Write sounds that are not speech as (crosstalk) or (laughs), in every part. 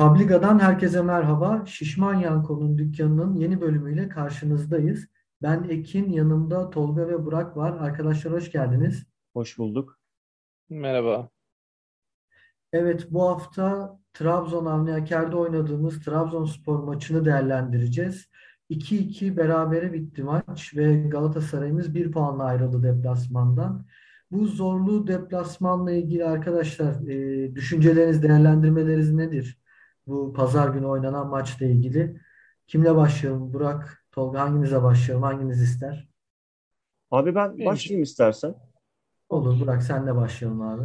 Publiga'dan herkese merhaba. Şişman Yanko'nun dükkanının yeni bölümüyle karşınızdayız. Ben Ekin, yanımda Tolga ve Burak var. Arkadaşlar hoş geldiniz. Hoş bulduk. Merhaba. Evet, bu hafta Trabzon Avni Aker'de oynadığımız Trabzonspor maçını değerlendireceğiz. 2-2 berabere bitti maç ve Galatasaray'ımız bir puanla ayrıldı deplasmandan. Bu zorlu deplasmanla ilgili arkadaşlar e, düşünceleriniz, değerlendirmeleriniz nedir? Bu pazar günü oynanan maçla ilgili. Kimle başlayalım? Burak, Tolga hanginize başlayalım? Hanginiz ister? Abi ben başlayayım istersen. Olur Burak senle başlayalım abi.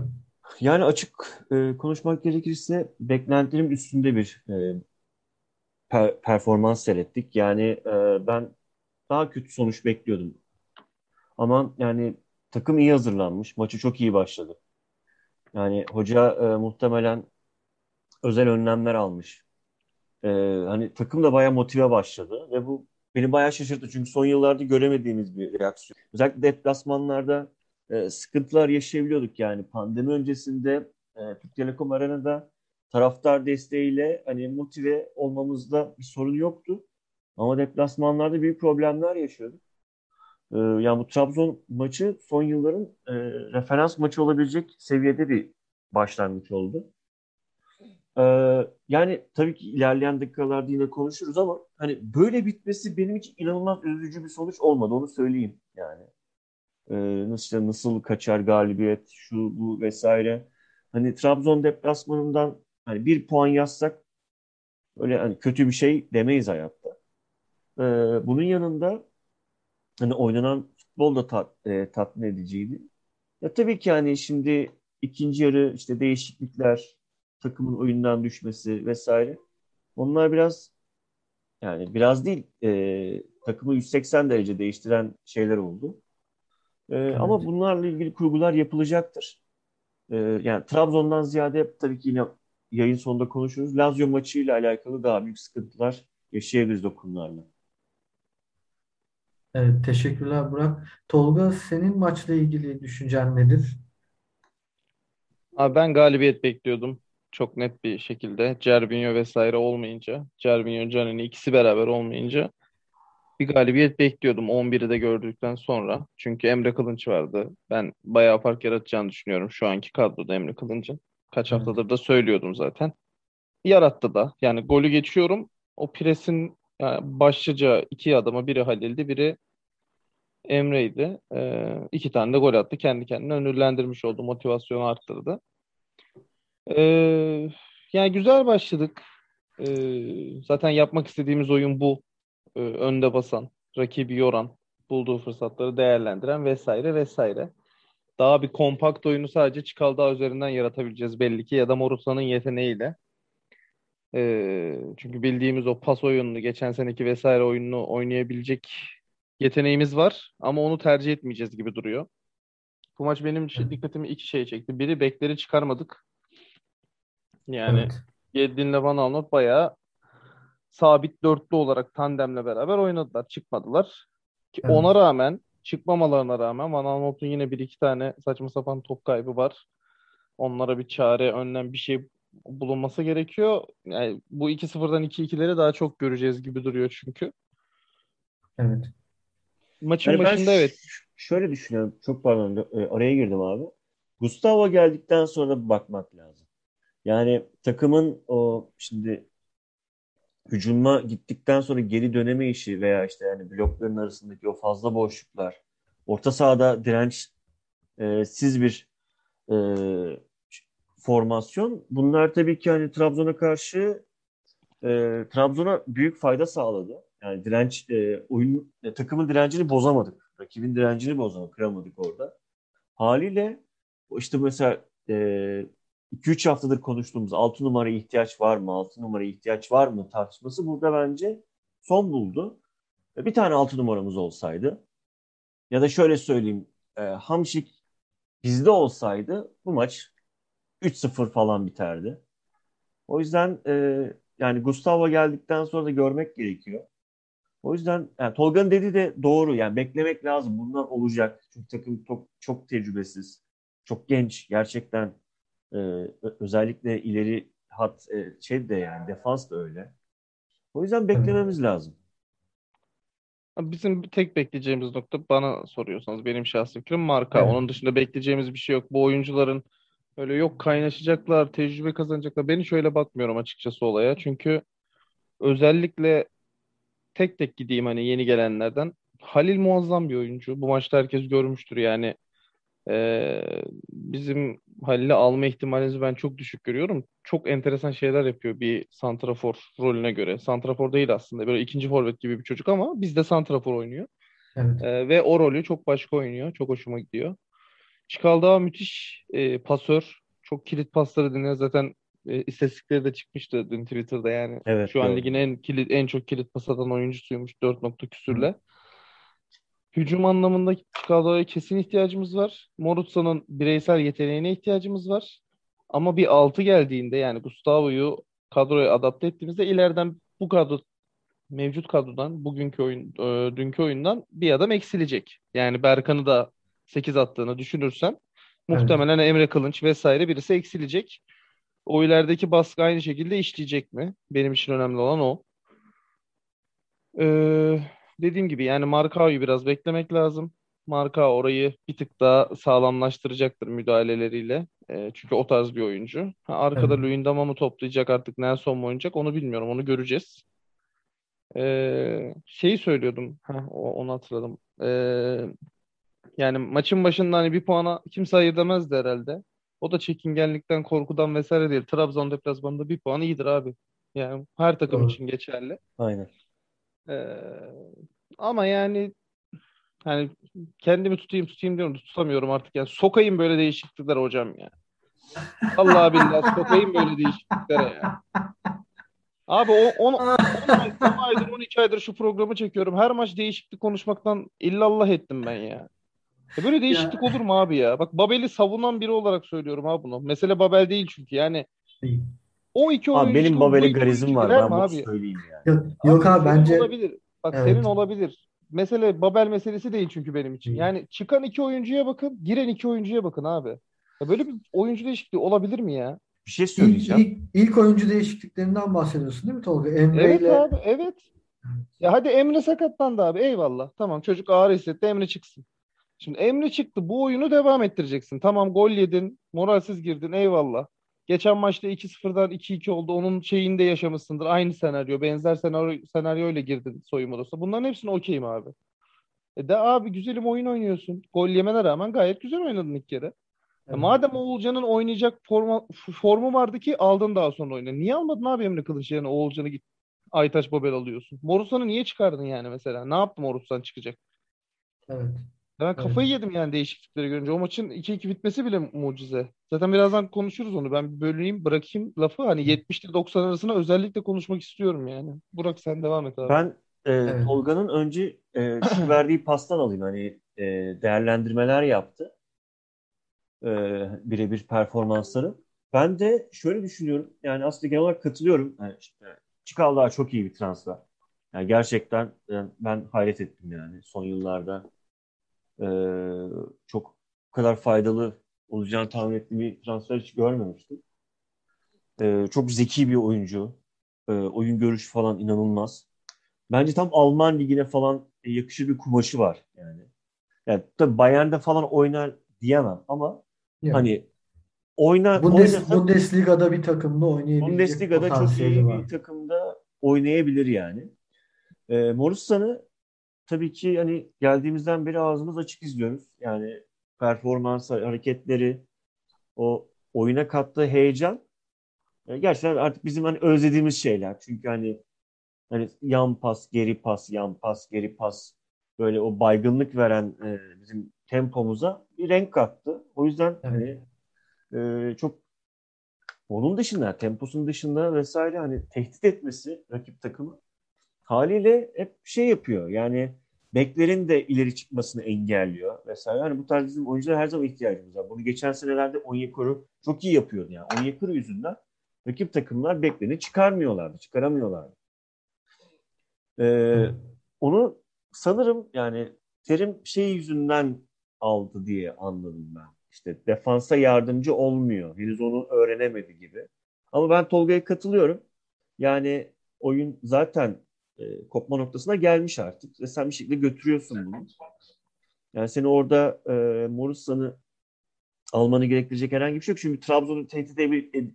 Yani açık e, konuşmak gerekirse beklentilerim üstünde bir e, per- performans seyrettik. Yani e, ben daha kötü sonuç bekliyordum. Ama yani takım iyi hazırlanmış. Maçı çok iyi başladı. Yani hoca e, muhtemelen özel önlemler almış. E, hani takım da bayağı motive başladı ve bu beni bayağı şaşırttı. Çünkü son yıllarda göremediğimiz bir reaksiyon. Özellikle deplasmanlarda e, sıkıntılar yaşayabiliyorduk yani. Pandemi öncesinde e, Türk Telekom Arena'da taraftar desteğiyle hani motive olmamızda bir sorun yoktu. Ama deplasmanlarda büyük problemler yaşıyorduk. E, yani bu Trabzon maçı son yılların e, referans maçı olabilecek seviyede bir başlangıç oldu. Ee, yani tabii ki ilerleyen dakikalarda yine konuşuruz ama hani böyle bitmesi benim için inanılmaz üzücü bir sonuç olmadı onu söyleyeyim yani. Ee, nasıl işte nasıl kaçar galibiyet şu bu vesaire. Hani Trabzon deplasmanından hani bir puan yazsak öyle hani kötü bir şey demeyiz hayatta. Ee, bunun yanında hani oynanan futbol da tat, e, tatmin ediciydi. Ya tabii ki hani şimdi ikinci yarı işte değişiklikler, takımın oyundan düşmesi vesaire. Onlar biraz yani biraz değil e, takımı 180 derece değiştiren şeyler oldu. E, ama bunlarla ilgili kurgular yapılacaktır. E, yani Trabzon'dan ziyade tabii ki yine yayın sonunda konuşuruz. Lazio maçıyla alakalı daha büyük sıkıntılar yaşayabiliriz o konularla. Evet, teşekkürler Burak. Tolga senin maçla ilgili düşüncen nedir? Abi ben galibiyet bekliyordum. Çok net bir şekilde. Cervinho vesaire olmayınca. Cervinho, Canini ikisi beraber olmayınca. Bir galibiyet bekliyordum 11'i de gördükten sonra. Çünkü Emre Kılınç vardı. Ben bayağı fark yaratacağını düşünüyorum şu anki kadroda Emre Kılınç'ın. Kaç Evet. haftadır da söylüyordum zaten. Yarattı da. Yani golü geçiyorum. O presin yani başlıca iki adama biri Halil'di, biri Emre'ydi. Ee, iki tane de gol attı. Kendi kendine önürlendirmiş oldu. Motivasyonu arttırdı. Ee, yani güzel başladık. Ee, zaten yapmak istediğimiz oyun bu. Ee, önde basan, rakibi yoran, bulduğu fırsatları değerlendiren vesaire vesaire. Daha bir kompakt oyunu sadece Çikaldağ üzerinden yaratabileceğiz belli ki ya da Morutan'ın yeteneğiyle. Ee, çünkü bildiğimiz o pas oyununu, geçen seneki vesaire oyununu oynayabilecek yeteneğimiz var ama onu tercih etmeyeceğiz gibi duruyor. Bu maç benim dikkatimi iki şeye çekti. Biri bekleri çıkarmadık. Yani Evet. Yedlin'le Van Aanholt bayağı sabit dörtlü olarak tandemle beraber oynadılar. Çıkmadılar. Ki Evet. ona rağmen çıkmamalarına rağmen Van Aanholt'un yine bir iki tane saçma sapan top kaybı var. Onlara bir çare, önlem bir şey bulunması gerekiyor. Yani bu 2-0'dan 2-2'leri daha çok göreceğiz gibi duruyor çünkü. Evet. Maçın Yani ben başında evet. ş- şöyle düşünüyorum. Çok pardon e, araya girdim abi. Gustavo geldikten sonra bir bakmak lazım. Yani takımın o şimdi hücuma gittikten sonra geri döneme işi veya işte yani blokların arasındaki o fazla boşluklar, orta sahada direnç e, siz bir e, formasyon. Bunlar tabii ki hani Trabzon'a karşı e, Trabzon'a büyük fayda sağladı. Yani direnç e, oyun e, takımın direncini bozamadık. Rakibin direncini bozamadık, kıramadık orada. Haliyle işte mesela e, 2-3 haftadır konuştuğumuz 6 numaraya ihtiyaç var mı, 6 numaraya ihtiyaç var mı tartışması burada bence son buldu. E, Bir tane 6 numaramız olsaydı ya da şöyle söyleyeyim e, Hamşik bizde olsaydı bu maç 3-0 falan biterdi. O yüzden e, yani Gustavo geldikten sonra da görmek gerekiyor. O yüzden yani Tolga'nın dediği de doğru. Yani beklemek lazım. Bunlar olacak. Çünkü takım çok, çok tecrübesiz. Çok genç. Gerçekten e, özellikle ileri hat e, şey de yani defans da öyle. O yüzden beklememiz lazım. Bizim tek bekleyeceğimiz nokta bana soruyorsanız benim şahsi fikrim marka. Evet. Onun dışında bekleyeceğimiz bir şey yok. Bu oyuncuların öyle yok kaynaşacaklar, tecrübe kazanacaklar. Ben hiç öyle bakmıyorum açıkçası olaya. Çünkü özellikle tek tek gideyim hani yeni gelenlerden. Halil muazzam bir oyuncu. Bu maçta herkes görmüştür yani. Ee, bizim Halil'i alma ihtimalinizi ben çok düşük görüyorum. Çok enteresan şeyler yapıyor bir santrafor rolüne göre. Santrafor değil aslında. Böyle ikinci forvet gibi bir çocuk ama bizde santrafor oynuyor. Evet. Ee, ve o rolü çok başka oynuyor. Çok hoşuma gidiyor. Çikaldağ müthiş e, pasör. Çok kilit pasları deniyor. Zaten e, istatistikleri de çıkmıştı dün Twitter'da yani. Evet, Şu an gördüm. ligin en kilit, en çok kilit pas atan oyuncusuymuş 4 nokta küsürle. Hücum anlamında Çikaldağ'a kesin ihtiyacımız var. Morutsa'nın bireysel yeteneğine ihtiyacımız var. Ama bir 6 geldiğinde yani Gustavo'yu kadroya adapte ettiğimizde ileriden bu kadro mevcut kadrodan bugünkü oyun e, dünkü oyundan bir adam eksilecek. Yani Berkan'ı da 8 attığını düşünürsen muhtemelen Emre Kılınç vesaire birisi eksilecek. O ilerideki baskı aynı şekilde işleyecek mi? Benim için önemli olan o. Ee, dediğim gibi yani Markao'yu biraz beklemek lazım. Marka orayı bir tık daha sağlamlaştıracaktır müdahaleleriyle. Ee, çünkü o tarz bir oyuncu. Ha, arkada Evet. Luyendama mı toplayacak artık Nelson mu oynayacak onu bilmiyorum. Onu göreceğiz. Ee, şeyi söylüyordum. O- onu hatırladım. Ee, yani maçın başında hani bir puana kimse hayır demezdi herhalde. O da çekingenlikten, korkudan vesaire değil. Trabzon deplasmanında bir puan iyidir abi. Yani her takım Doğru. için geçerli. Aynen. Ee, ama yani hani kendimi tutayım tutayım diyorum tutamıyorum artık. Yani sokayım böyle değişiklikler hocam ya. Allah billahi sokayım böyle değişikliklere ya. Abi o 10 aydır 12 aydır şu programı çekiyorum. Her maç değişiklik konuşmaktan illallah ettim ben ya. Ya böyle değişiklik olur mu abi ya? Bak Babel'i savunan biri olarak söylüyorum abi bunu. Mesele Babel değil çünkü yani. Değil. O iki Abi oyuncu benim Babel'e garizim var. Ben bunu abi? söyleyeyim yani. Yok, yok abi senin bence olabilir. Bak Evet. senin olabilir. Mesele Babel meselesi değil çünkü benim için. Yani çıkan iki oyuncuya bakın, giren iki oyuncuya bakın abi. Ya böyle bir oyuncu değişikliği olabilir mi ya? Bir şey ilk, söyleyeceğim. ilk, ilk oyuncu değişikliklerinden bahsediyorsun değil mi Tolga? Emre Evet ile abi, evet. Ya hadi Emre sakatlandı abi. Eyvallah. Tamam çocuk ağrı hissetti. Emre çıksın. Şimdi Emre çıktı. Bu oyunu devam ettireceksin. Tamam gol yedin. Moralsiz girdin. Eyvallah. Geçen maçta 2-0'dan 2-2 oldu. Onun şeyini de yaşamışsındır. Aynı senaryo. Benzer senaryo, senaryoyla girdin soyunma odasına. Bunların hepsine okeyim abi. E de abi güzelim oyun oynuyorsun. Gol yemene rağmen gayet güzel oynadın ilk kere. Ya madem Oğulcan'ın oynayacak forma, formu vardı ki aldın daha sonra oyuna. Niye almadın abi Emre Kılıç yerine Oğulcan'ı git Aytaç Babel alıyorsun? Morusan'ı niye çıkardın yani mesela? Ne yaptı Morusan çıkacak? evet. Ben kafayı yedim yani değişiklikleri görünce. O maçın 2-2 bitmesi bile mucize. Zaten birazdan konuşuruz onu. Ben bir böleyim, bırakayım lafı. Hani 70 ile 90 arasında özellikle konuşmak istiyorum yani. Burak sen devam et abi. Ben e, Evet. Tolga'nın önce e, şu (clears throat) verdiği pastan alayım. Hani e, değerlendirmeler yaptı. E, birebir performansları. Ben de şöyle düşünüyorum. Yani aslında genel olarak katılıyorum. Yani işte, Çikaldağ çok iyi bir transfer. Yani gerçekten e, ben hayret ettim yani son yıllarda. E, çok bu kadar faydalı olacağını tahmin ettiğim bir transfer hiç görmemiştim. E, çok zeki bir oyuncu. E, oyun görüşü falan inanılmaz. Bence tam Alman ligine falan yakışır bir kumaşı var yani. Yani tabii Bayern'de falan oynar diyemem ama Yani hani oynar Bundes, oynasa Bundesliga'da bir takımda oynayabilecek Bundesliga'da çok iyi var. bir takımda oynayabilir yani. E, Morusan'ı tabii ki hani geldiğimizden beri ağzımız açık izliyoruz. Yani performans, hareketleri, o oyuna kattığı heyecan e, gerçekten artık bizim hani özlediğimiz şeyler. Çünkü hani hani yan pas, geri pas, yan pas, geri pas böyle o baygınlık veren e, bizim tempomuza bir renk kattı. O yüzden hani e, çok onun dışında, temposunun dışında vesaire hani tehdit etmesi rakip takımı haliyle hep şey yapıyor. Yani beklerin de ileri çıkmasını engelliyor vesaire. Hani bu tarz bizim oyunculara her zaman ihtiyacımız var. Bunu geçen senelerde Onyekuru çok iyi yapıyordu yani. Onyekuru yüzünden rakip takımlar beklerini çıkarmıyorlardı, çıkaramıyorlardı. Ee, onu sanırım yani terim şey yüzünden aldı diye anladım ben. İşte defansa yardımcı olmuyor. Henüz onu öğrenemedi gibi. Ama ben Tolga'ya katılıyorum. Yani oyun zaten e, kopma noktasına gelmiş artık. Ve sen bir şekilde götürüyorsun bunu. Yani seni orada e, Morusan'ı almanı gerektirecek herhangi bir şey yok. Çünkü Trabzon'u tehdit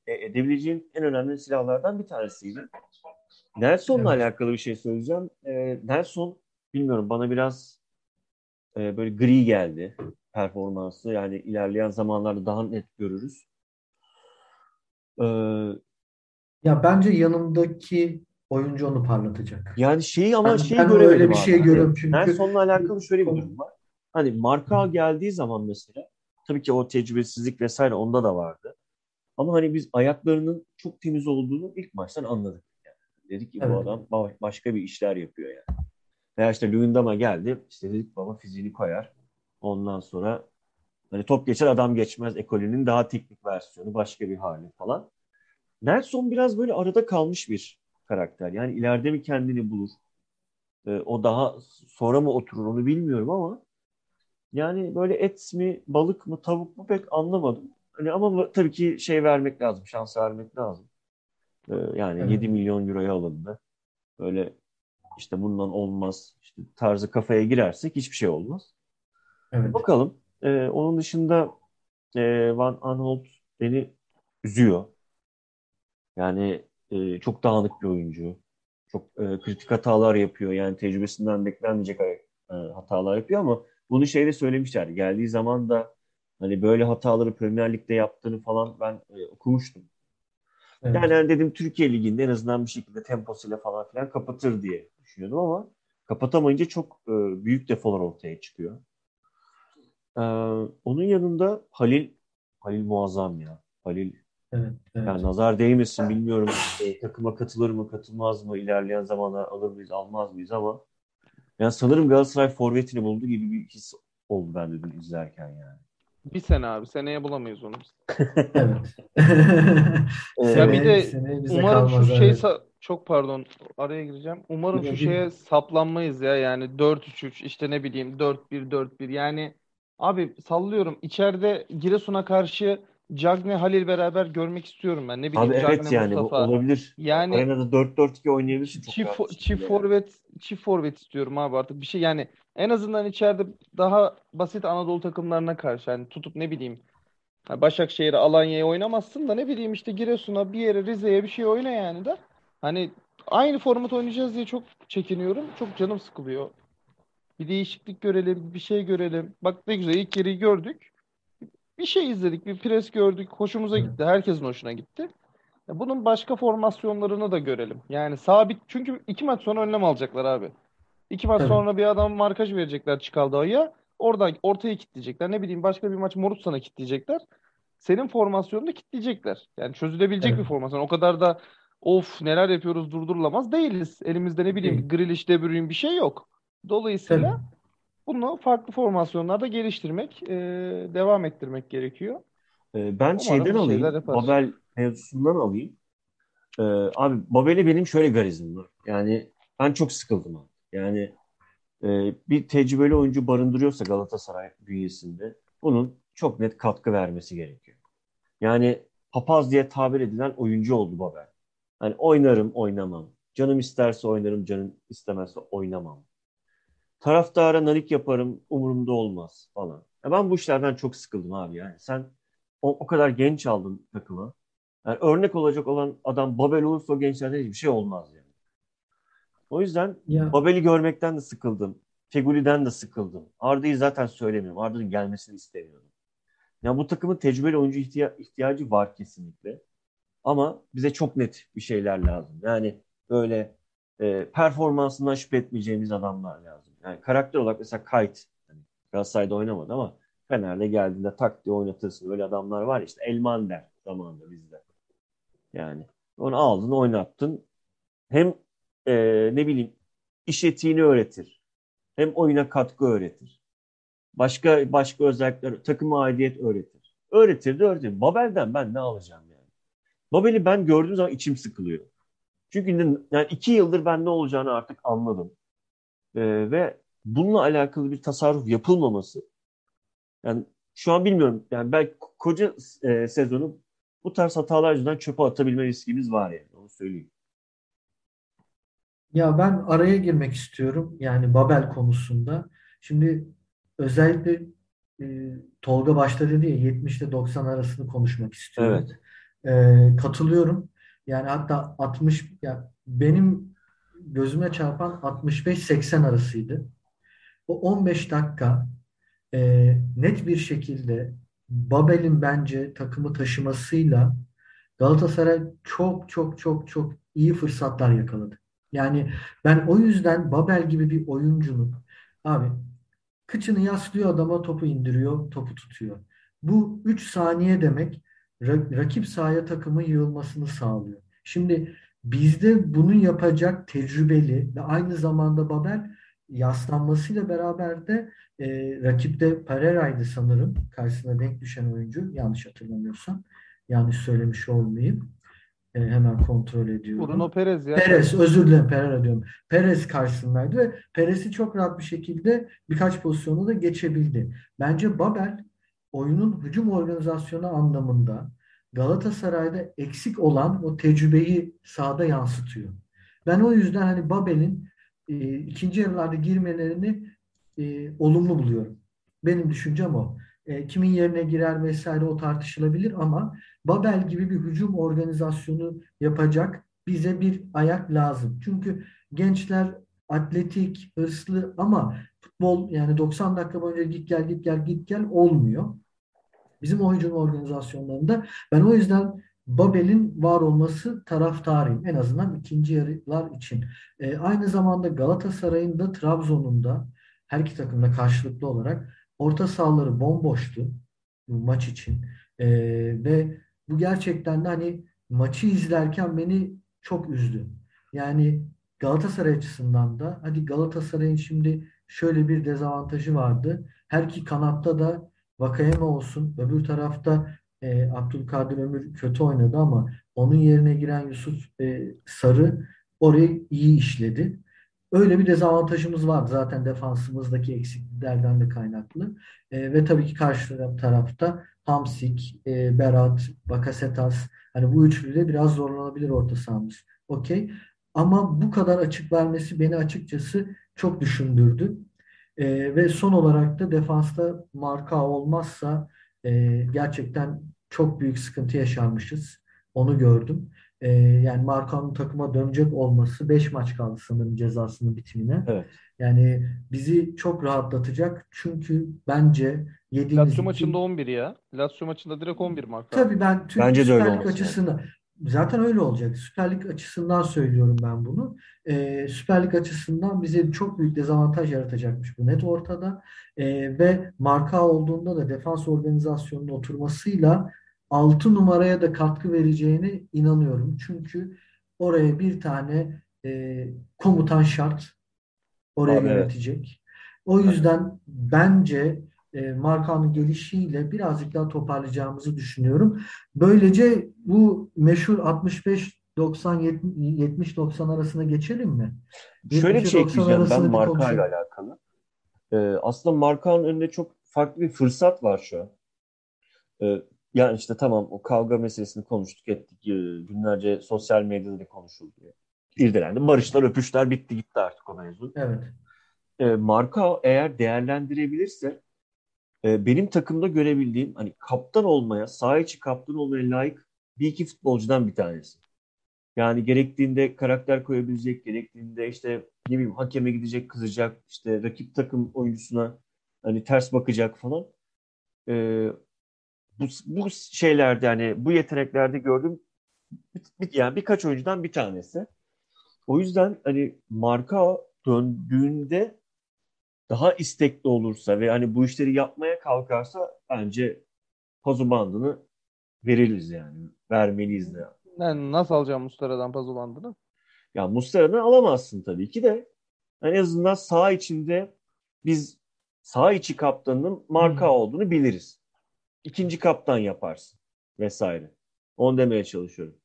edebileceğin en önemli silahlardan bir tanesiydi. Nelson'la evet. alakalı bir şey söyleyeceğim. E, Nelson bilmiyorum bana biraz e, böyle gri geldi performansı. Yani ilerleyen zamanlarda daha net görürüz. Ee, ya bence yanındaki oyuncu onu parlatacak. Yani şeyi ama ben, şeyi ben göremedim öyle bir şey abi. görüyorum çünkü. Nelson'la alakalı şöyle bir durum var. Hani Marka geldiği zaman mesela tabii ki o tecrübesizlik vesaire onda da vardı. Ama hani biz ayaklarının çok temiz olduğunu ilk maçtan anladık. Yani. Dedik ki evet. bu adam başka bir işler yapıyor yani. Veya işte Luyendama geldi. İşte dedik baba fiziğini koyar. Ondan sonra hani top geçer adam geçmez ekolünün daha teknik versiyonu başka bir hali falan. Nelson biraz böyle arada kalmış bir karakter. Yani ileride mi kendini bulur? Ee, o daha sonra mı oturur onu bilmiyorum ama yani böyle et mi, balık mı, tavuk mu pek anlamadım. Hani ama tabii ki şey vermek lazım, şans vermek lazım. Ee, yani evet. 7 milyon euroya alındı. Böyle işte bundan olmaz işte tarzı kafaya girersek hiçbir şey olmaz. Evet. Bakalım. Ee, onun dışında e, Van Aanholt beni üzüyor. Yani e, çok dağınık bir oyuncu. Çok e, kritik hatalar yapıyor. Yani tecrübesinden beklenmeyecek e, hatalar yapıyor ama bunu şeyde söylemişler. Geldiği zaman da hani böyle hataları Premier Lig'de yaptığını falan ben e, okumuştum. Evet. Yani, dedim Türkiye Ligi'nde en azından bir şekilde temposuyla falan filan kapatır diye düşünüyordum ama kapatamayınca çok e, büyük defolar ortaya çıkıyor. E, onun yanında Halil Halil muazzam ya. Halil Evet, evet. Yani nazar değmesin bilmiyorum e, takıma katılır mı katılmaz mı ilerleyen zamanlar alır mıyız almaz mıyız ama yani sanırım Galatasaray forvetini buldu gibi bir his oldu ben de dün izlerken yani. Bir sene abi. Seneye bulamayız onu. (laughs) evet. ya bir de umarım şu şey evet. çok pardon araya gireceğim. Umarım şu şeye saplanmayız ya yani 4-3-3 işte ne bileyim 4-1-4-1 yani abi sallıyorum içeride Giresun'a karşı Cagne Halil beraber görmek istiyorum ben. Ne bileyim Abi evet Cagne yani Mustafa. bu olabilir. Yani Arenada 4-4-2 oynayabilirsin. Çift, çift forvet çift forvet istiyorum abi artık. Bir şey yani en azından içeride daha basit Anadolu takımlarına karşı yani tutup ne bileyim Başakşehir'e Alanya'ya oynamazsın da ne bileyim işte Giresun'a bir yere Rize'ye bir şey oyna yani de. Hani aynı format oynayacağız diye çok çekiniyorum. Çok canım sıkılıyor. Bir değişiklik görelim, bir şey görelim. Bak ne güzel ilk yeri gördük bir şey izledik, bir pres gördük, hoşumuza gitti, herkesin hoşuna gitti. Bunun başka formasyonlarını da görelim. Yani sabit, çünkü iki maç sonra önlem alacaklar abi. İki maç evet. sonra bir adam markaj verecekler Çikaldağ'a. Oradan ortaya kitleyecekler. Ne bileyim başka bir maç Morutsan'a kitleyecekler. Senin formasyonunu kitleyecekler. Yani çözülebilecek evet. bir formasyon. O kadar da of neler yapıyoruz durdurulamaz değiliz. Elimizde ne bileyim Grealish, De Bruyne bir şey yok. Dolayısıyla evet bunu farklı formasyonlarda geliştirmek, e, devam ettirmek gerekiyor. E, ben Umarım şeyden alayım, Babel mevzusundan alayım. E, abi Babel'e benim şöyle garizim var. Yani ben çok sıkıldım abi. Yani e, bir tecrübeli oyuncu barındırıyorsa Galatasaray bünyesinde bunun çok net katkı vermesi gerekiyor. Yani papaz diye tabir edilen oyuncu oldu Babel. Hani oynarım, oynamam. Canım isterse oynarım, canım istemezse oynamam taraftara nanik yaparım umurumda olmaz falan. Ya ben bu işlerden çok sıkıldım abi yani. Sen o, o kadar genç aldın takımı. Yani örnek olacak olan adam Babel olursa o gençlerden hiçbir şey olmaz yani. O yüzden ya. Babel'i görmekten de sıkıldım. Feguli'den de sıkıldım. Arda'yı zaten söylemiyorum. Arda'nın gelmesini istemiyorum. Ya bu takımın tecrübeli oyuncu ihtiya- ihtiyacı var kesinlikle. Ama bize çok net bir şeyler lazım. Yani böyle e, performansından şüphe etmeyeceğimiz adamlar lazım. Yani karakter olarak mesela Kite yani Galatasaray'da oynamadı ama Fener'de geldiğinde tak diye oynatırsın. Öyle adamlar var işte Elmander zamanında bizde. Yani onu aldın oynattın. Hem e, ne bileyim iş etiğini öğretir. Hem oyuna katkı öğretir. Başka başka özellikler, takıma aidiyet öğretir. Öğretir de öğretir. Babel'den ben ne alacağım yani? Babel'i ben gördüğüm zaman içim sıkılıyor. Çünkü yani iki yıldır ben ne olacağını artık anladım. E, ve bununla alakalı bir tasarruf yapılmaması yani şu an bilmiyorum yani belki koca e, sezonu bu tarz hatalar yüzünden çöpe atabilme riskimiz var yani. Onu söyleyeyim. Ya ben araya girmek istiyorum. Yani Babel konusunda. Şimdi özellikle e, Tolga başta dedi ya 70 ile 90 arasını konuşmak istiyorum. Evet. E, katılıyorum. Yani hatta 60 ya benim gözüme çarpan 65-80 arasıydı. O 15 dakika e, net bir şekilde Babel'in bence takımı taşımasıyla Galatasaray çok çok çok çok iyi fırsatlar yakaladı. Yani ben o yüzden Babel gibi bir oyuncunun abi kıçını yaslıyor adama topu indiriyor, topu tutuyor. Bu 3 saniye demek rakip sahaya takımın yığılmasını sağlıyor. Şimdi bizde bunu yapacak tecrübeli ve aynı zamanda Babel yaslanmasıyla beraber de e, rakipte Pereira'ydı sanırım. Karşısına denk düşen oyuncu. Yanlış hatırlamıyorsam. Yanlış söylemiş olmayayım. E, hemen kontrol ediyorum. Bruno Perez ya. Perez, özür dilerim Pereira diyorum. Perez karşısındaydı ve Perez'i çok rahat bir şekilde birkaç pozisyonu da geçebildi. Bence Babel oyunun hücum organizasyonu anlamında Galatasaray'da eksik olan o tecrübeyi sahada yansıtıyor. Ben o yüzden hani Babel'in e, ikinci yarılarda girmelerini e, olumlu buluyorum. Benim düşüncem o. E, kimin yerine girer vesaire o tartışılabilir ama Babel gibi bir hücum organizasyonu yapacak bize bir ayak lazım. Çünkü gençler atletik, hırslı ama futbol yani 90 dakika boyunca git gel git gel git gel olmuyor. Bizim o hücum organizasyonlarında ben o yüzden Babel'in var olması taraftarıyım. En azından ikinci yarılar için. E, aynı zamanda Galatasaray'ın da Trabzon'un da her iki takımda karşılıklı olarak orta sahaları bomboştu bu maç için. E, ve bu gerçekten de hani maçı izlerken beni çok üzdü. Yani Galatasaray açısından da hadi Galatasaray'ın şimdi şöyle bir dezavantajı vardı. Her iki kanatta da Vakayeme olsun. Öbür tarafta e, Abdülkadir Ömür kötü oynadı ama onun yerine giren Yusuf e, Sarı orayı iyi işledi. Öyle bir dezavantajımız var zaten defansımızdaki eksikliklerden de kaynaklı. E, ve tabii ki karşı tarafta Hamsik, e, Berat, Bakasetas hani bu üçlüde biraz zorlanabilir orta sahamız. Okey. Ama bu kadar açık vermesi beni açıkçası çok düşündürdü. E, ve son olarak da defansta marka olmazsa e, gerçekten çok büyük sıkıntı yaşarmışız. Onu gördüm. E, yani Markan'ın takıma dönecek olması 5 maç kaldı sanırım cezasının bitimine. Evet. Yani bizi çok rahatlatacak. Çünkü bence yediğimiz Lazio maçında 11 ya. Lazio maçında direkt 11 marka. Tabii ben Türk Bence de öyle açısından zaten öyle olacak. Süper Lig açısından söylüyorum ben bunu. Ee, Süper Lig açısından bize çok büyük dezavantaj yaratacakmış bu net ortada. Ee, ve marka olduğunda da defans organizasyonunun oturmasıyla 6 numaraya da katkı vereceğine inanıyorum. Çünkü oraya bir tane e, komutan şart oraya Abi, evet. yönetecek. O yüzden bence e, Markan'ın gelişiyle birazcık daha toparlayacağımızı düşünüyorum. Böylece bu meşhur 65 90 70 90 arasına geçelim mi? Şöyle bir şey 70'e 90 ekleyeceğim ben bir marka konuşalım. ile alakalı. Ee, aslında markanın önünde çok farklı bir fırsat var şu an. Ee, yani işte tamam o kavga meselesini konuştuk ettik. Ee, günlerce sosyal medyada da konuşuldu. İrdelendi. Barışlar öpüşler bitti gitti artık o mevzu. Evet. Ee, marka eğer değerlendirebilirse e, benim takımda görebildiğim hani kaptan olmaya, saha içi kaptan olmaya layık bir iki futbolcudan bir tanesi. Yani gerektiğinde karakter koyabilecek, gerektiğinde işte ne bileyim hakeme gidecek, kızacak, işte rakip takım oyuncusuna hani ters bakacak falan. Ee, bu, bu şeylerde yani bu yeteneklerde bir- yani birkaç oyuncudan bir tanesi. O yüzden hani marka döndüğünde daha istekli olursa ve hani bu işleri yapmaya kalkarsa bence pazu bandını veririz yani. Vermeliyiz de. Yani nasıl alacağım Muslera'dan puzzle bandını? Ya Muslera'dan alamazsın tabii ki de. En azından saha içinde biz saha içi kaptanının marka Hmm. olduğunu biliriz. İkinci kaptan yaparsın vesaire. Onu demeye çalışıyorum.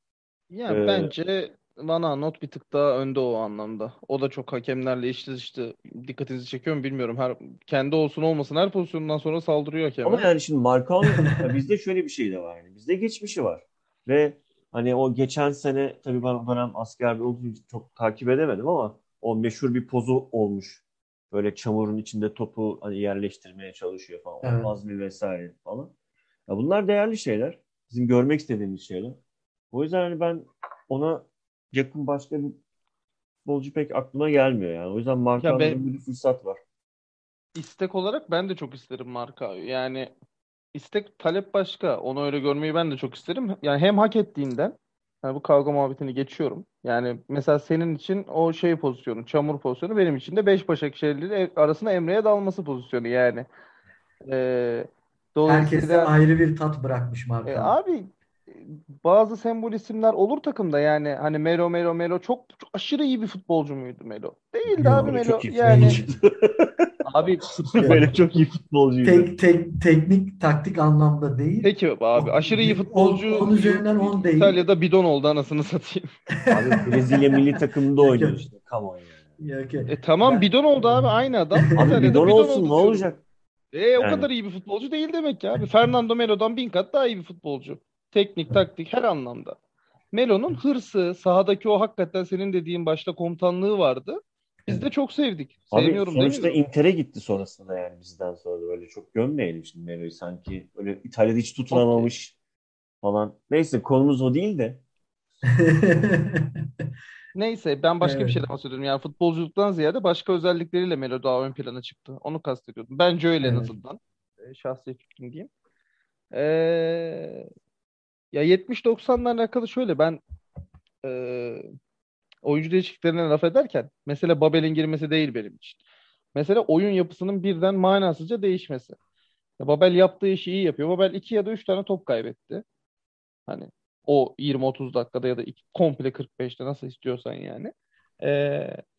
Ya Ee, bence Van not bir tık daha önde o anlamda. O da çok hakemlerle işli işte dikkatinizi çekiyor mu bilmiyorum. Her kendi olsun olmasın her pozisyondan sonra saldırıyor hakeme. Ama yani şimdi Markao'nun ya bizde şöyle bir şey de var. Yani. Bizde geçmişi var. Ve hani o geçen sene tabii ben o dönem asker olduğum için çok takip edemedim ama o meşhur bir pozu olmuş. Böyle çamurun içinde topu hani yerleştirmeye çalışıyor falan. Evet. O azmi vesaire falan. Ya bunlar değerli şeyler. Bizim görmek istediğimiz şeyler. O yüzden hani ben ona yakın başka bir futbolcu pek aklıma gelmiyor yani. O yüzden Markan'da ben- bir fırsat var. İstek olarak ben de çok isterim Markao'yu. Yani istek talep başka. Onu öyle görmeyi ben de çok isterim. Yani hem hak ettiğinden yani bu kavga muhabbetini geçiyorum. Yani mesela senin için o şey pozisyonu, çamur pozisyonu benim için de beş Başakşehirli arasında Emre'ye dalması pozisyonu yani. Ee, dolayısıyla ayrı bir tat bırakmış e, Marka. abi e, bazı sembol isimler olur takımda yani hani Melo Melo Melo çok, çok aşırı iyi bir futbolcu muydu Melo? Değildi Yok, abi Melo. çok iyi Yani (laughs) abi (laughs) Böyle çok iyi futbolcuydu. Tek, tek, teknik, taktik anlamda değil. Peki abi aşırı iyi futbolcu on üzerinden on değil. İtalya'da bidon oldu anasını satayım. (laughs) Abi Brezilya milli takımında oynuyor işte. Come on yani. Ya, okey. E tamam Ben- bidon oldu abi aynı adam. Abi bidon bidon olsun oldu ne olacak? E o Yani. kadar iyi bir futbolcu değil demek ki abi. Fernando Melo'dan bin kat daha iyi bir futbolcu. Teknik, taktik her anlamda. Melo'nun hırsı, sahadaki o hakikaten senin dediğin başta komutanlığı vardı. Biz de çok sevdik. Abi Sevmiyorum sonuçta. Inter'e gitti sonrasında yani bizden sonra da böyle çok gömmeyelim şimdi Melo'yu sanki öyle İtalya'da hiç tutunamamış falan. Neyse konumuz o değil de. (laughs) Neyse ben başka bir Evet. şeyden bahsediyorum. Yani futbolculuktan ziyade başka özellikleriyle Melo daha ön plana çıktı. Onu kastediyordum. Bence öyle en Evet. azından. E, şahsi fikrim diyeyim. Ee, ya 70-90'la alakalı şöyle ben e, oyuncu değişikliklerine laf ederken mesele Babel'in girmesi değil benim için. Mesele oyun yapısının birden manasızca değişmesi. Ya Babel yaptığı işi iyi yapıyor. Babel 2 ya da 3 tane top kaybetti. Hani o 20-30 dakikada ya da iki, komple 45'te nasıl istiyorsan yani.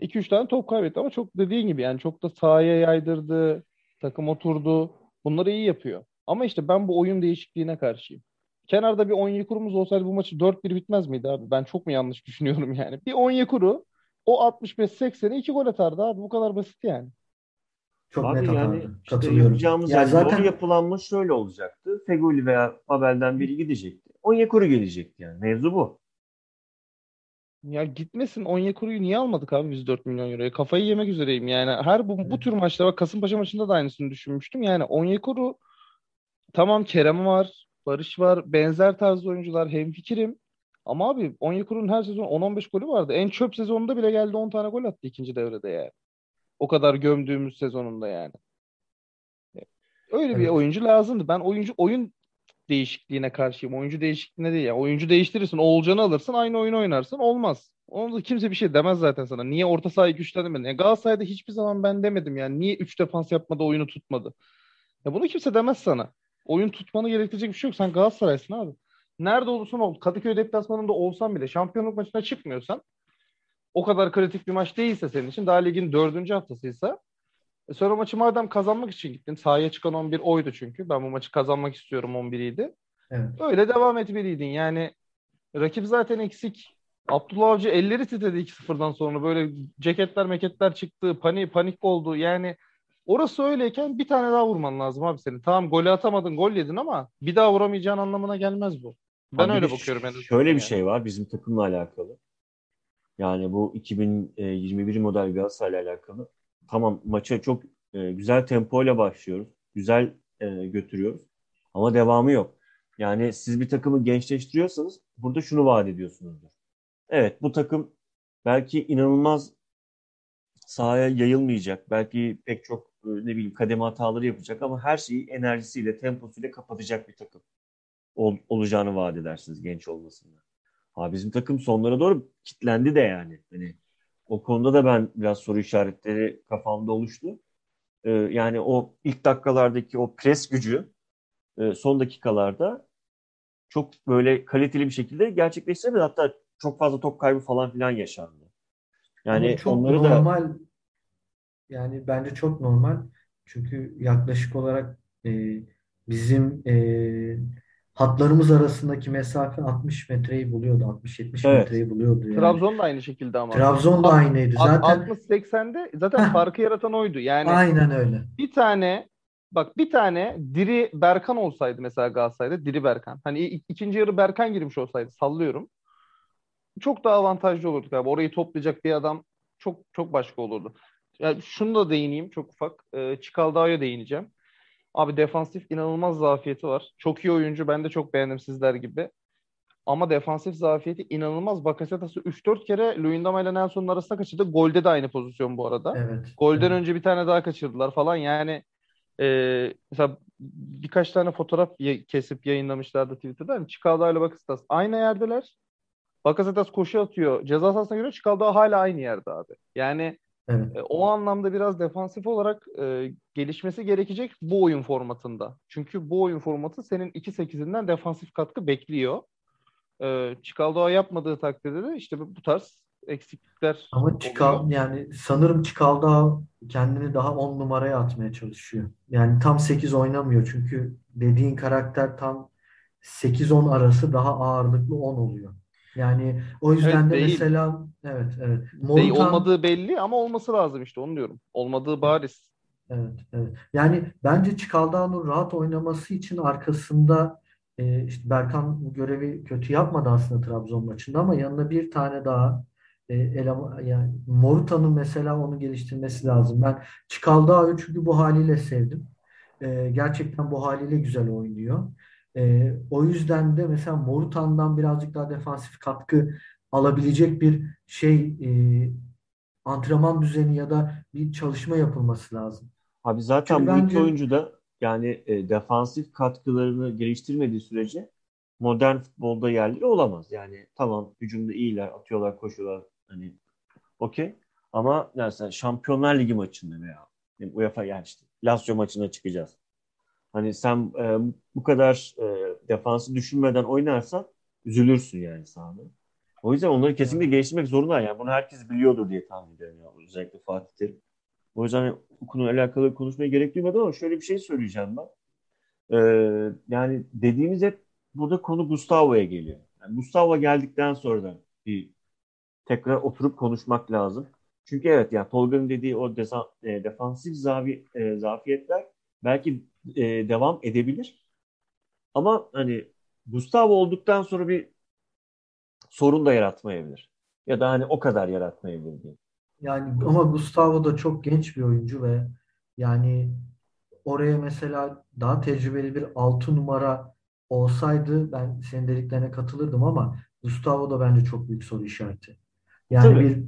2-3 tane top kaybetti ama çok dediğin gibi yani çok da sahaya yaydırdı, takım oturdu. Bunları iyi yapıyor. Ama işte ben bu oyun değişikliğine karşıyım. Kenarda bir Onyekuru'muz olsaydı bu maçı 4-1 bitmez miydi abi? Ben çok mu yanlış düşünüyorum (laughs) yani? Bir Onyekuru o 65-80'e 2 gol atardı abi. Bu kadar basit yani. Çok Abi net yani atardı. işte Katılıyorum. yapacağımız Ya yani zaten yapılanma şöyle olacaktı. Feguli veya Babel'den biri gidecekti. Onyekuru gelecekti yani. Mevzu bu. Ya gitmesin Onyekuru'yu niye almadık abi biz 4 milyon euroya? Kafayı yemek üzereyim yani. Her bu, bu tür maçta bak Kasımpaşa maçında da aynısını düşünmüştüm. Yani Onyekuru tamam Kerem var, Barış var, benzer tarzda oyuncular hemfikirim. Ama abi Onyekuru'nun her sezon 10-15 golü vardı. En çöp sezonunda bile geldi 10 tane gol attı ikinci devrede yani. O kadar gömdüğümüz sezonunda yani. Öyle bir Evet. oyuncu lazımdı. Ben oyuncu oyun değişikliğine karşıyım. Oyuncu değişikliğine değil. Yani oyuncu değiştirirsin. Oğulcan'ı alırsın. Aynı oyunu oynarsın. Olmaz. Onu da kimse bir şey demez zaten sana. Niye orta sahayı güçlendirmedin? Yani Galatasaray'da hiçbir zaman ben demedim yani. Niye 3 defans yapmadı oyunu tutmadı? Ya bunu kimse demez sana. Oyun tutmanı gerektirecek bir şey yok. Sen Galatasaray'sın abi. Nerede olursan ol. Kadıköy deplasmanında olsan bile şampiyonluk maçına çıkmıyorsan o kadar kritik bir maç değilse senin için daha ligin dördüncü haftasıysa e sonra maçı madem kazanmak için gittin sahaya çıkan 11 oydu çünkü. Ben bu maçı kazanmak istiyorum 11'iydi. evet. Öyle devam etmeliydin. Yani rakip zaten eksik. Abdullah Avcı elleri titredi 2-0'dan sonra. Böyle ceketler meketler çıktı. Panik, panik oldu. Yani orası öyleyken bir tane daha vurman lazım abi senin. Tamam golü atamadın, gol yedin ama bir daha vuramayacağın anlamına gelmez bu. Ben Abi öyle bir- bakıyorum en Şöyle bir yani. şey var bizim takımla alakalı. Yani bu 2021 model Galatasaray'la alakalı. Tamam maça çok e, güzel tempoyla başlıyoruz. Güzel e, götürüyoruz. Ama devamı yok. Yani siz bir takımı gençleştiriyorsanız burada şunu vaat ediyorsunuzdur. Evet bu takım belki inanılmaz sahaya yayılmayacak. Belki pek çok e, ne bileyim kademe hataları yapacak ama her şeyi enerjisiyle, temposuyla kapatacak bir takım ol- olacağını vaat edersiniz genç olmasında. Abi bizim takım sonlara doğru kitlendi de yani. Hani o konuda da ben biraz soru işaretleri kafamda oluştu. Ee, yani o ilk dakikalardaki o pres gücü e, son dakikalarda çok böyle kaliteli bir şekilde gerçekleştiremedi. Hatta çok fazla top kaybı falan filan yaşandı. Yani Ama çok onları da normal yani bence çok normal. Çünkü yaklaşık olarak e, bizim e, hatlarımız arasındaki mesafe 60 metreyi buluyordu. 60-70 Evet. metreyi buluyordu yani. Trabzon da aynı şekilde ama. Trabzon da Alt- aynıydı. Zaten 60-80'de zaten Heh. farkı yaratan oydu. Yani aynen öyle. bir tane bak bir tane diri Berkan olsaydı mesela Galatasaray'da diri Berkan. Hani ikinci yarı Berkan girmiş olsaydı sallıyorum. Çok daha avantajlı olurduk abi. Orayı toplayacak bir adam çok çok başka olurdu. Yani şunu da değineyim çok ufak. E, Çikaldağ'a değineceğim. Abi defansif inanılmaz zafiyeti var. Çok iyi oyuncu. Ben de çok beğendim sizler gibi. Ama defansif zafiyeti inanılmaz. Bakasetas'ı 3-4 kere Luyendama ile Nelson'un arasında kaçırdı. Golde de aynı pozisyon bu arada. Evet. Golden evet. önce bir tane daha kaçırdılar falan. Yani e, mesela birkaç tane fotoğraf kesip yayınlamışlardı Twitter'da. Yani Çikaldağ ile Bakasetas aynı yerdeler. Bakasetas koşu atıyor. Ceza sahasına göre Çikaldağ hala aynı yerde abi. Yani Evet. e, o anlamda biraz defansif olarak e, gelişmesi gerekecek bu oyun formatında. Çünkü bu oyun formatı senin 2-8'inden defansif katkı bekliyor. E, Çikaldağ yapmadığı takdirde de işte bu tarz eksiklikler Ama Çikal oluyor. yani sanırım Çikaldağ kendini daha 10 numaraya atmaya çalışıyor. Yani tam 8 oynamıyor çünkü dediğin karakter tam 8-10 arası daha ağırlıklı 10 oluyor. Yani o yüzden Evet de değil. mesela evet evet Değil Morutan olmadığı belli ama olması lazım işte onu diyorum. Olmadığı bariz. Evet, evet. Yani bence Çikaldağ'ın rahat oynaması için arkasında e, işte Berkan görevi kötü yapmadı aslında Trabzon maçında ama yanına bir tane daha e, eleman, yani Moruta'nın mesela onu geliştirmesi lazım. Ben Çikaldağ'ı çünkü bu haliyle sevdim. E, gerçekten bu haliyle güzel oynuyor. E, o yüzden de mesela Morutan'dan birazcık daha defansif katkı alabilecek bir şey e, antrenman düzeni ya da bir çalışma yapılması lazım. Abi zaten Çünkü bu iki bence oyuncu da yani e, defansif katkılarını geliştirmediği sürece modern futbolda yerleri olamaz. Yani tamam hücumda iyiler, atıyorlar, koşuyorlar hani okey. Ama mesela Şampiyonlar Ligi maçında veya yani UEFA yani işte Lazio maçına çıkacağız. Hani sen e, bu kadar e, defansı düşünmeden oynarsan üzülürsün yani sahada. O yüzden onları kesinlikle geliştirmek zorunda. Yani bunu herkes biliyordur diye tahmin ediyorum. Ya. Özellikle Fatih Terim. O yüzden bu konuyla alakalı konuşmaya gerek duymadım ama şöyle bir şey söyleyeceğim ben. Ee, yani dediğimiz hep burada konu Gustavo'ya geliyor. Yani Gustavo geldikten sonra da bir tekrar oturup konuşmak lazım. Çünkü evet yani Tolga'nın dediği o desa, e, defansif zavi, e, zafiyetler belki e, devam edebilir. Ama hani Gustavo olduktan sonra bir sorun da yaratmayabilir. Ya da hani o kadar yaratmayabilir diye. Yani ama Gustavo da çok genç bir oyuncu ve yani oraya mesela daha tecrübeli bir 6 numara olsaydı ben senin dediklerine katılırdım ama Gustavo da bence çok büyük soru işareti. Yani Tabii. bir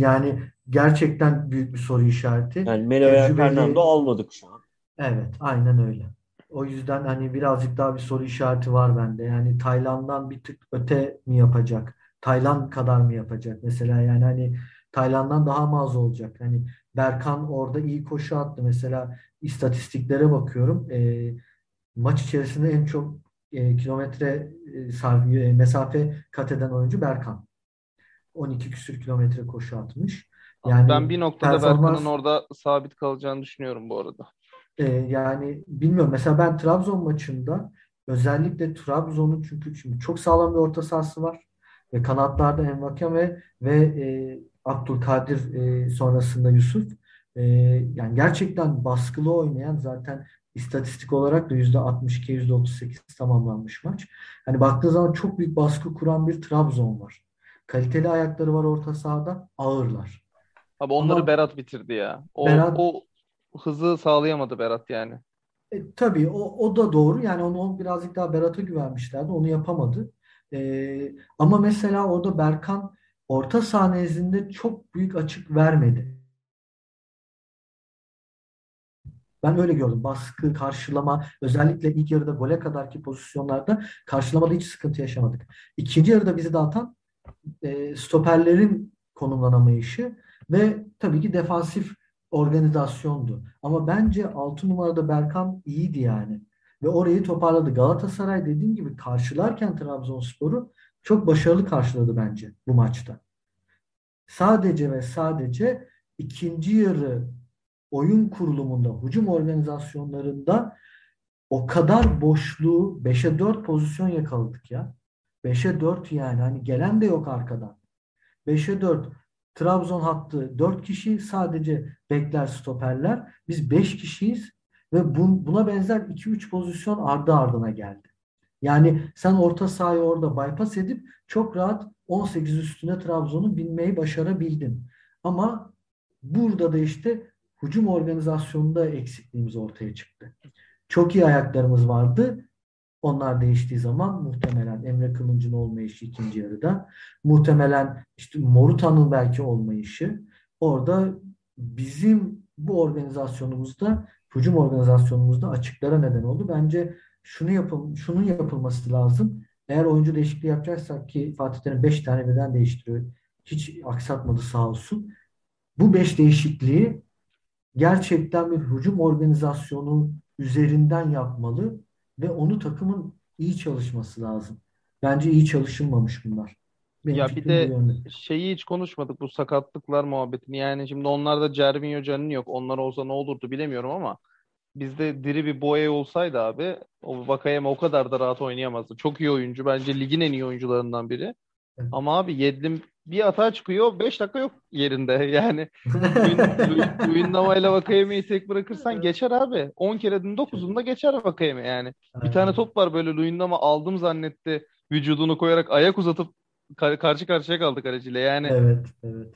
yani gerçekten büyük bir soru işareti. Yani Melo Tecrübeli Fernando almadık şu an. Evet, aynen öyle. O yüzden hani birazcık daha bir soru işareti var bende. Yani Tayland'dan bir tık öte mi yapacak? Tayland kadar mı yapacak? Mesela yani hani Tayland'dan daha mı az olacak? Hani Berkan orada iyi koşu attı. Mesela istatistiklere bakıyorum. E, maç içerisinde en çok e, kilometre e, sarf- e, mesafe kat eden oyuncu Berkan. 12 küsür kilometre koşu atmış. Ben Yani bir noktada Berkan'ın performans orada sabit kalacağını düşünüyorum bu arada. Ee, yani bilmiyorum. Mesela ben Trabzon maçında özellikle Trabzon'un çünkü şimdi çok sağlam bir orta sahası var ve kanatlarda Envakame ve e, Abdülkadir e, sonrasında Yusuf. E, yani gerçekten baskılı oynayan zaten istatistik olarak da %62, %38 tamamlanmış maç. Hani baktığın zaman çok büyük baskı kuran bir Trabzon var. Kaliteli ayakları var orta sahada, ağırlar. Abi onları Ama Berat bitirdi ya. O Berat o hızı sağlayamadı Berat yani. E, tabii o, o da doğru. Yani onu birazcık daha Berat'a güvenmişlerdi. Onu yapamadı. E, ama mesela orada Berkan orta saha nezdinde çok büyük açık vermedi. Ben öyle gördüm. Baskı, karşılama, özellikle ilk yarıda gole kadarki pozisyonlarda karşılamada hiç sıkıntı yaşamadık. İkinci yarıda bizi dağıtan e, stoperlerin konumlanamayışı ve tabii ki defansif organizasyondu. Ama bence 6 numarada Berkan iyiydi yani. Ve orayı toparladı. Galatasaray dediğim gibi karşılarken Trabzonspor'u çok başarılı karşıladı bence bu maçta. Sadece ve sadece ikinci yarı oyun kurulumunda, hücum organizasyonlarında o kadar boşluğu 5'e 4 pozisyon yakaladık ya. 5'e 4 yani. Hani gelen de yok arkadan. 5'e 4 Trabzon hattı 4 kişi sadece bekler stoperler. Biz 5 kişiyiz ve bu, buna benzer 2-3 pozisyon ardı ardına geldi. Yani sen orta sahayı orada bypass edip çok rahat 18 üstüne Trabzon'u binmeyi başarabildin. Ama burada da işte hücum organizasyonunda eksikliğimiz ortaya çıktı. Çok iyi ayaklarımız vardı. Onlar değiştiği zaman muhtemelen Emre Kılınç'ın olmayışı ikinci yarıda, muhtemelen işte Morutan'ın belki olmayışı orada bizim bu organizasyonumuzda, hücum organizasyonumuzda açıklara neden oldu. Bence şunu yapıl şunun yapılması lazım. Eğer oyuncu değişikliği yapacaksak ki Fatih Terim 5 tane birden değiştiriyor. Hiç aksatmadı sağ olsun. Bu 5 değişikliği gerçekten bir hücum organizasyonu üzerinden yapmalı ve onu takımın iyi çalışması lazım. Bence iyi çalışılmamış bunlar. Benim Ya bir de şeyi hiç konuşmadık bu sakatlıklar muhabbetini. Yani şimdi onlarda Cervinho Can'ın yok. Onlar olsa ne olurdu bilemiyorum ama bizde diri bir Boye olsaydı abi o Vakayeme o kadar da rahat oynayamazdı. Çok iyi oyuncu. Bence ligin en iyi oyuncularından biri. Evet. Ama abi Yedlin bir hata çıkıyor 5 dakika yok yerinde. (laughs) Yani Luyendama (laughs) Vakayeme'yi tek bırakırsan geçer abi. 10 kerenin 9'unda geçer Vakayeme yani. Bir tane top var böyle Luyendama aldım zannetti. Vücudunu koyarak ayak uzatıp kar- karşı karşıya kaldı kaleciyle. Yani Evet, evet.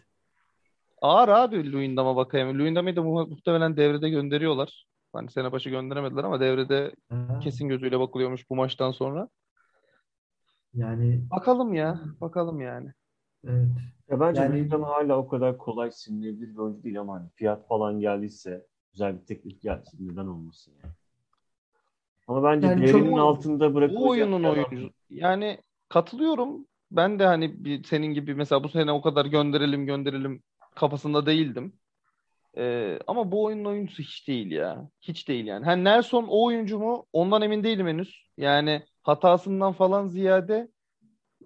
ağır abi Luyendama Vakayeme. Luyendama'yı da mu- muhtemelen devrede gönderiyorlar. Hani sene başı gönderemediler ama devrede Ha, kesin gözüyle bakılıyormuş bu maçtan sonra. yani Bakalım ya. Bakalım yani. Evet. Ya bence Yani- Lütfen hala o kadar kolay silinebilir bir oyuncu değil ama hani fiyat falan geldiyse güzel bir teklif gelse neden olmasın yani. Ama bence Yani değerinin çok- altında bırakılacak Bu oyunun adam oyuncu. Yani katılıyorum. Ben de hani bir senin gibi mesela bu sene o kadar gönderelim gönderelim kafasında değildim. Ee, ama bu oyunun oyuncusu hiç değil ya. Hiç değil yani. Ha Nelson o oyuncu mu? Ondan emin değilim henüz. Yani hatasından falan ziyade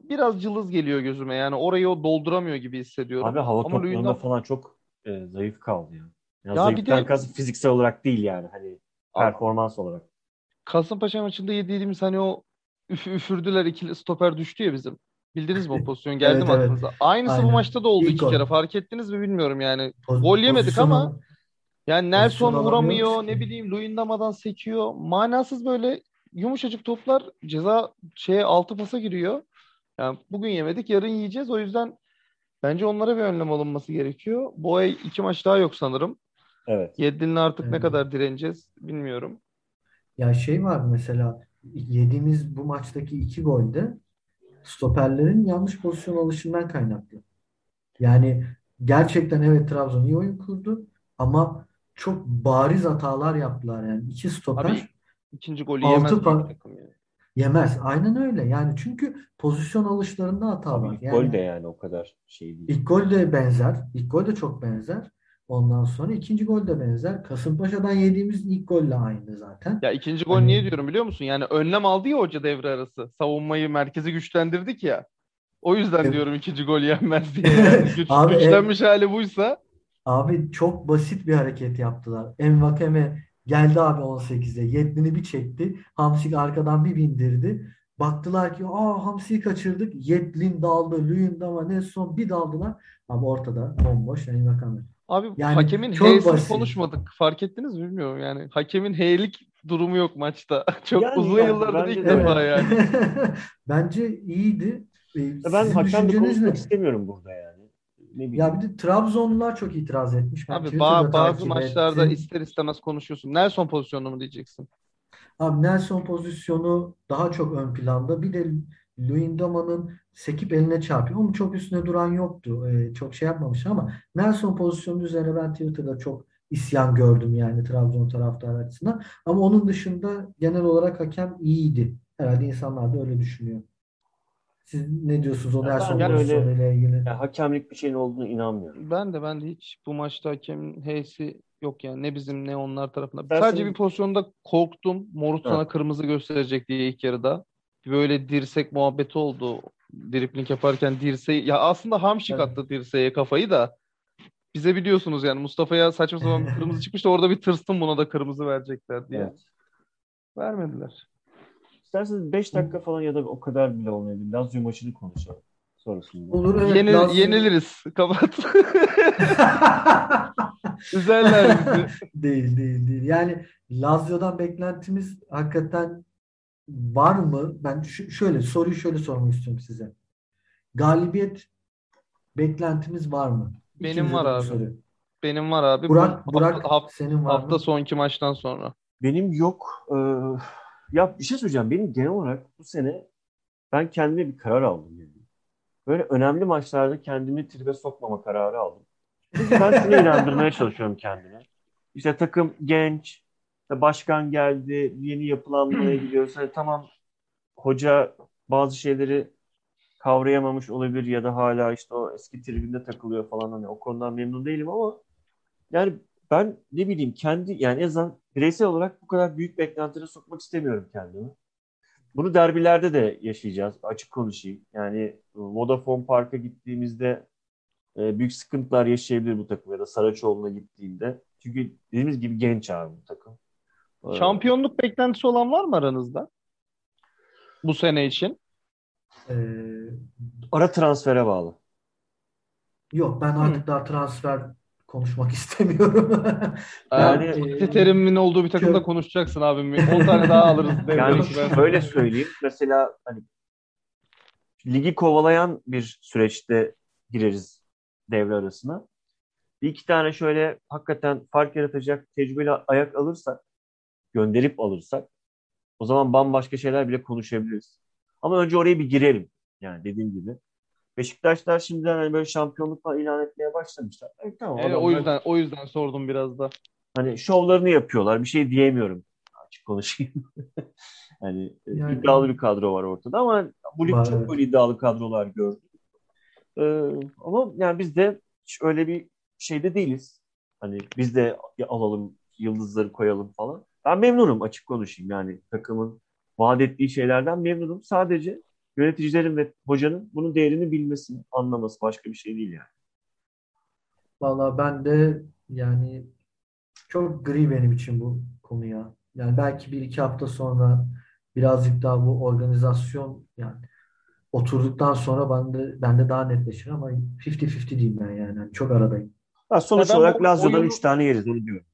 biraz cılız geliyor gözüme. Yani orayı o dolduramıyor gibi hissediyorum. Abi hava Ama toplarında Luyendam- falan çok e, zayıf kaldı ya. Ya, Ya bir zayıftan de- kastım fiziksel olarak değil yani hani performans olarak. Kasımpaşa maçında yediğimiz hani o üf üfürdüler ikili stoper düştü ya bizim. Bildiniz mi o (laughs) pozisyon? Geldi Evet, mi evet. aklınıza? Aynısı bu Aynen. maçta da oldu İlk iki o. kere. Fark ettiniz mi bilmiyorum yani. Poz- Gol yemedik ama yani Nelson vuramıyor, ne bileyim Luyendama'dan sekiyor. Manasız böyle yumuşacık toplar ceza şeye altı pasa giriyor. Yani bugün yemedik, yarın yiyeceğiz. O yüzden bence onlara bir önlem alınması gerekiyor. Bu ay iki maç daha yok sanırım. Evet. Yedlin'le artık ne Evet. kadar direneceğiz bilmiyorum. Ya şey var mesela yediğimiz bu maçtaki iki golde stoperlerin yanlış pozisyon alışından kaynaklı. Yani gerçekten evet Trabzon iyi oyun kurdu ama çok bariz hatalar yaptılar yani. iki stoper Abi ikinci golü Altı yemez pa- takım yani. Yemez. Aynen öyle. Yani çünkü pozisyon alışlarında hata var. ilk Yani gol de yani o kadar şey değil. ilk gol de benzer. İlk gol de çok benzer. Ondan sonra ikinci gol de benzer. Kasımpaşa'dan yediğimiz ilk golle aynı zaten. Ya ikinci gol Hani- niye diyorum biliyor musun? Yani önlem aldı ya hoca devre arası. Savunmayı merkezi güçlendirdik ya. O yüzden Evet. diyorum ikinci gol yenmez diye. (laughs) Yani güç, Abi, güçlenmiş hali buysa Abi çok basit bir hareket yaptılar. Envakeme geldi abi 18'de. Yedlin'i bir çekti. Hamsik arkadan bir bindirdi. Baktılar ki aa Hamsi'yi kaçırdık. Yedlin daldı. Luyendama Nelson bir daldılar. Abi ortada bomboş Envakame. abi Yani hakemin basit. konuşmadık. Fark ettiniz mi bilmiyorum yani. Hakemin H'lik durumu yok maçta. (laughs) Çok Yani uzun yani yıllardır bence ilk de defa yani. (laughs) Bence iyiydi. Ee, Ya ben hakem de konuşmak ne? istemiyorum burada yani. Ne bileyim. Ya bir de Trabzonlular çok itiraz etmiş. Ben Abi ba- bazı maçlarda ettim. ister istemez konuşuyorsun. Nelson pozisyonunu mu diyeceksin? Abi Nelson pozisyonu daha çok ön planda. Bir de Luyendama'nın sekip eline çarpıyor. Onun çok üstüne duran yoktu. Ee, çok şey yapmamış ama Nelson pozisyonu üzerine ben Twitter'da çok isyan gördüm yani Trabzon taraftarı açısından. Ama onun dışında genel olarak hakem iyiydi. Herhalde insanlar da öyle düşünüyor. Siz ne diyorsunuz öyle- pozisyonuyla ilgili? Ya hakemlik bir şeyin olduğunu inanmıyorum. Ben de ben de hiç bu maçta hakemin H'si yok yani. Ne bizim ne onlar tarafından. Ben Sadece senin- bir pozisyonda korktum. Morut sana kırmızı gösterecek diye ilk yarıda. Böyle dirsek muhabbeti oldu. Dripling yaparken dirseği ya aslında Hamşik Evet. attı dirseğe kafayı da bize biliyorsunuz yani Mustafa'ya saçma sapan bir (laughs) kırmızı çıkmıştı. Orada bir tırstım buna da kırmızı verecekler diye. Evet. Vermediler. İsterseniz 5 dakika falan ya da o kadar bile olmayabilir. Lazio maçını konuşalım sonrasında. Olur evet. Yenil- Lazio- yeniliriz. Kapat. (laughs) Üzerler bizi. Değil değil değil. Yani Lazio'dan beklentimiz hakikaten var mı? Ben şu- şöyle soruyu şöyle sormak istiyorum size. Galibiyet beklentimiz var mı? Benim İkinize var abi. soru. Benim var abi. Bu Burak, hafta, Burak hafta, senin var hafta mı? sonki maçtan sonra. Benim yok. Ee, ya bir şey söyleyeceğim. Benim genel olarak bu sene ben kendime bir karar aldım. Yani. Böyle önemli maçlarda kendimi tribe sokmama kararı aldım. Ben şunu inandırmaya çalışıyorum kendime. İşte takım genç, işte başkan geldi, yeni yapılanmaya (clears throat) gidiyoruz. Hani tamam hoca bazı şeyleri kavrayamamış olabilir ya da hala işte o eski tribünde takılıyor falan hani o konudan memnun değilim ama yani ben ne bileyim kendi yani en azından bireysel olarak bu kadar büyük beklentilere sokmak istemiyorum kendimi. Bunu derbilerde de yaşayacağız. Açık konuşayım. Yani Vodafone Park'a gittiğimizde e, büyük sıkıntılar yaşayabilir bu takım ya da Saraçoğlu'na gittiğinde. Çünkü dediğimiz gibi genç abi bu takım. Ee, Şampiyonluk beklentisi olan var mı aranızda? Bu sene için. Ee, ara transfere bağlı. yok ben artık daha transfer konuşmak (laughs) istemiyorum. Yani- Ben, Fatih e, Terim'in olduğu bir takımda kö- konuşacaksın abim. 10 tane daha alırız. (laughs) Yani şöyle söyleyeyim. Mesela hani ligi kovalayan bir süreçte gireriz devre arasına. Bir iki tane şöyle hakikaten fark yaratacak tecrübeli ayak alırsak, gönderip alırsak o zaman bambaşka şeyler bile konuşabiliriz. Ama önce oraya bir girelim. Yani dediğim gibi. Beşiktaşlar şimdiden hani böyle şampiyonluk falan ilan etmeye başlamışlar. Evet, tamam, Evet, o yüzden o yüzden sordum biraz da. hani şovlarını yapıyorlar. Bir şey diyemiyorum. Açık konuşayım. (laughs) hani e, Yani- iddialı bir kadro var ortada ama bu lig çok böyle iddialı kadrolar gördü. Ee, ama yani biz de hiç öyle bir şeyde değiliz. Hani biz de alalım, yıldızları koyalım falan. Ben memnunum açık konuşayım. Yani takımın vaat ettiği şeylerden memnunum. Sadece yöneticilerin ve hocanın bunun değerini bilmesini, anlaması başka bir şey değil yani. Valla ben de yani çok gri benim için bu konu ya. Yani belki bir iki hafta sonra birazcık daha bu organizasyon yani oturduktan sonra ben de ben de daha netleşir ama 50-50 diyeyim ben yani. Yani çok aradayım. Ha, sonuç Ya olarak Lazio'dan oyunu- 3 tane yeriz onu diyorum.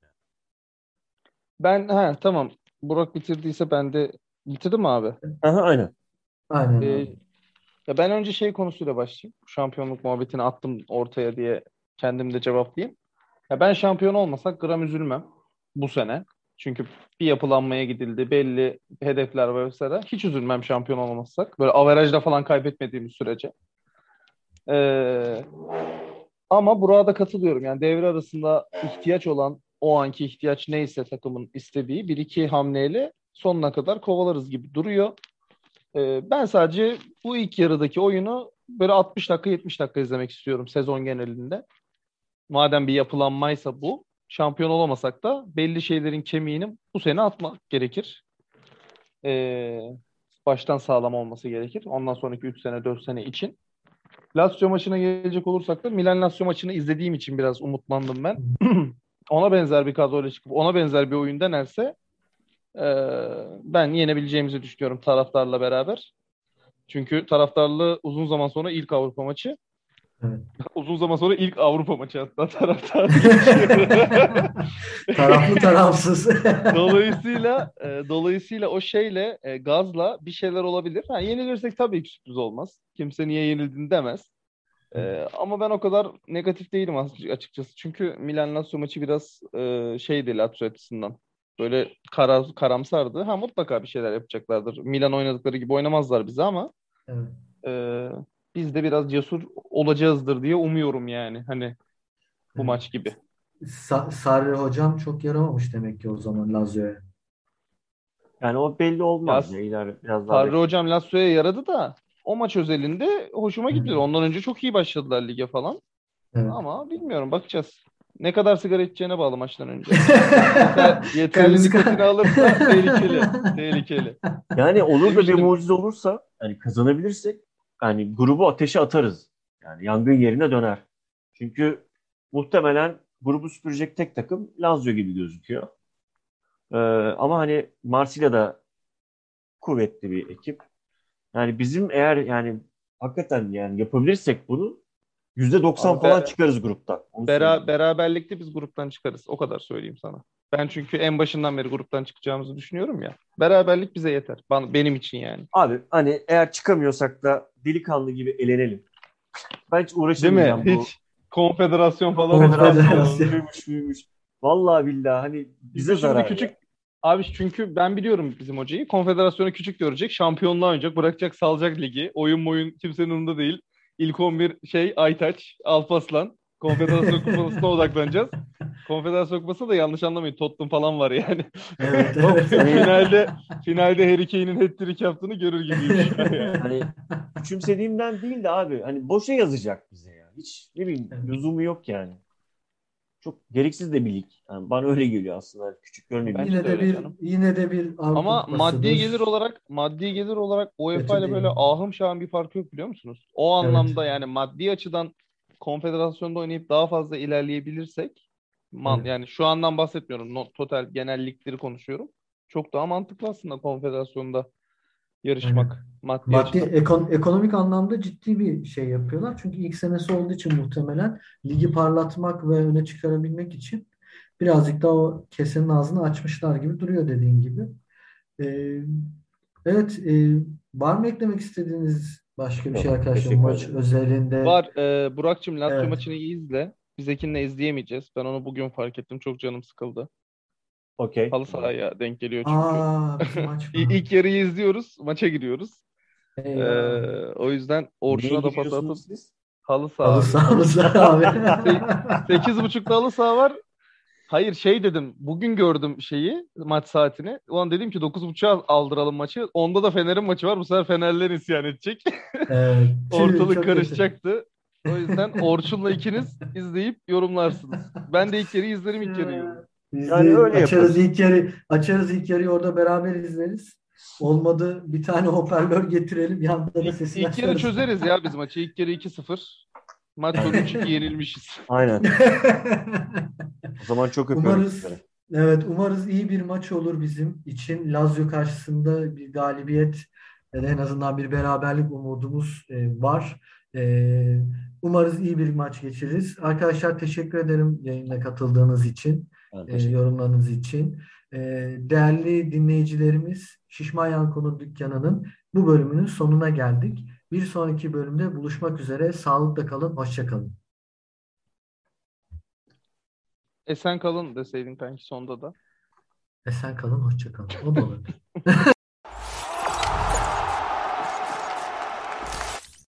Ben ha tamam. Burak bitirdiyse ben de bitirdim mi abi? Aha, aynen. Aynen Ee, ya ben önce şey konusuyla başlayayım. Şampiyonluk muhabbetini attım ortaya diye kendim de cevaplayayım. Ya ben şampiyon olmasak gram üzülmem bu sene. Çünkü bir yapılanmaya gidildi. Belli hedefler var vesaire. Hiç üzülmem şampiyon olamazsak. Böyle averajda falan kaybetmediğimiz sürece. Ee, ama burada katılıyorum. Yani devre arasında ihtiyaç olan o anki ihtiyaç neyse takımın istediği bir iki hamleyle sonuna kadar kovalarız gibi duruyor. Ee, ben sadece bu ilk yarıdaki oyunu böyle 60 dakika 70 dakika izlemek istiyorum sezon genelinde. Madem bir yapılanmaysa bu, şampiyon olamasak da belli şeylerin kemiğini bu sene atmak gerekir. Ee, baştan sağlam olması gerekir. Ondan sonraki 3 sene 4 sene için. Lazio maçına gelecek olursak da Milan Lazio maçını izlediğim için biraz umutlandım ben. (clears throat) ona benzer bir kadroyla çıkıp ona benzer bir oyun denerse ben yenebileceğimizi düşünüyorum taraftarla beraber. Çünkü taraftarlı uzun zaman sonra ilk Avrupa maçı. Evet. Uzun zaman sonra ilk Avrupa maçı hatta taraftar. (laughs) Taraflı tarafsız. (laughs) dolayısıyla e, dolayısıyla o şeyle e, gazla bir şeyler olabilir. Ha, yenilirsek tabii ki sürpriz olmaz. Kimse niye yenildin demez. E, ama ben o kadar negatif değilim as- açıkçası. Çünkü Milan Lazio maçı biraz e, şeydi Lazio açısından. Böyle kara, karamsardı. Ha mutlaka bir şeyler yapacaklardır. Milan oynadıkları gibi oynamazlar bize ama Evet. e, biz de biraz cesur olacağızdır diye umuyorum yani. Hani bu Evet. maç gibi. Sa- Sarri hocam çok yaramamış demek ki o zaman Lazio'ya. Yani o belli olmaz Ya, ya. İler biraz daha Sarri hocam Lazio'ya yaradı da o maç özelinde hoşuma gitti. Ondan önce çok iyi başladılar lige falan. Evet. Ama bilmiyorum bakacağız. Ne kadar sigara içeceğine bağlı maçtan önce. (laughs) Yeter, yeterli nikotini alırsa tehlikeli. Tehlikeli. Yani olur da bir mucize olursa yani kazanabilirsek yani grubu ateşe atarız. Yani yangın yerine döner. Çünkü muhtemelen grubu süpürecek tek takım Lazio gibi gözüküyor. Ee, ama hani Marsilya da kuvvetli bir ekip. Yani bizim eğer yani hakikaten yani yapabilirsek bunu %90 Abi falan be- çıkarız gruptan. Onu Bera, söyleyeyim. beraberlikte biz gruptan çıkarız. O kadar söyleyeyim sana. Ben çünkü en başından beri gruptan çıkacağımızı düşünüyorum ya. Beraberlik bize yeter. Bana, benim için yani. Abi hani eğer çıkamıyorsak da delikanlı gibi elenelim. Ben hiç Değil mi? uğraşamayacağım bu. Hiç konfederasyon falan. Konfederasyon. Büyümüş büyümüş. Vallahi billahi hani bize Bize zarar. şimdi küçük Abi çünkü ben biliyorum bizim hocayı. Konfederasyonu küçük görecek. Şampiyonluğa oynayacak. Bırakacak salacak ligi. Oyun oyun kimsenin umurunda değil. İlk 11 şey Aytaç, Alpaslan. Konfederasyon kupasına (laughs) odaklanacağız. Konfederasyon kupası da yanlış anlamayın. Tottenham falan var yani. Evet, evet. finalde finalde Harry Kane'in hat-trick yaptığını görür gibiyim (laughs) yani. Hani küçümsediğimden değil de abi hani boşa yazacak bize ya. Hiç ne bileyim lüzumu yok yani. Çok gereksiz de bir lig. Yani bana öyle geliyor aslında. Küçük. Bence yine de de bir canım. yine de bir Avrupa Ama Kupası'dır. maddi gelir olarak maddi gelir olarak UEFA ile böyle ahım şahım bir fark yok biliyor musunuz? O Evet. anlamda yani maddi açıdan konfederasyonda oynayıp daha fazla ilerleyebilirsek man, Evet. yani şu andan bahsetmiyorum. No, total genel ligleri konuşuyorum. Çok daha mantıklı aslında konfederasyonda yarışmak maddi, Maddi açıdan. ekon- ekonomik anlamda ciddi bir şey yapıyorlar. Çünkü ilk senesi olduğu için muhtemelen ligi parlatmak ve öne çıkarabilmek için birazcık da o kesenin ağzını açmışlar gibi duruyor dediğin gibi. Ee, evet, e, var mı eklemek istediğiniz başka bir şey arkadaşlar maç özelinde? Var. E, Burak'cığım Lazio Evet. maçını iyi izle. Biz Ekin'le izleyemeyeceğiz. Ben onu bugün fark ettim. Çok canım sıkıldı. Okey. Halı sahaya denk geliyor çünkü. Aa, bizim maç (laughs) İ-. İlk yarıyı izliyoruz. Maça giriyoruz. Eyvah. Ee, o yüzden Orçun'a da pas atıp siz? halı saha. Halı saha, halı saha (laughs) abi. Sekiz buçukta halı saha var. Hayır şey dedim. Bugün gördüm şeyi maç saatini. Ulan dedim ki dokuz buçuğa aldıralım maçı. Onda da Fener'in maçı var. Bu sefer Fenerler isyan edecek. (laughs) Evet, Ortalık çok karışacaktı. O yüzden Orçun'la ikiniz izleyip yorumlarsınız. Ben de ilk yarıyı izlerim ilk yarıyı. Biz Yani de öyle açarız yaparız. ilk yarı, açarız ilk yarıyı orada beraber izleriz. Olmadı bir tane hoparlör getirelim yanında da İlk, sesini ilk yarı çözeriz ya biz maçı. İlk yarı 2-0. Maç sonu (laughs) çünkü yenilmişiz. Aynen. (laughs) O zaman çok öpüyorum Umarız evet umarız iyi bir maç olur bizim için. Lazio karşısında bir galibiyet ya da en azından bir beraberlik umudumuz e, var. E, umarız iyi bir maç geçiririz. Arkadaşlar teşekkür ederim yayına katıldığınız için. E, yorumlarınız için. E, değerli dinleyicilerimiz, Şişman Yankonu Dükkanı'nın bu bölümünün sonuna geldik. Bir sonraki bölümde buluşmak üzere. Sağlıkla kalın, hoşça kalın. Esen kalın deseydin kanki sonda da. Esen kalın, hoşça kalın. O da olur. (laughs)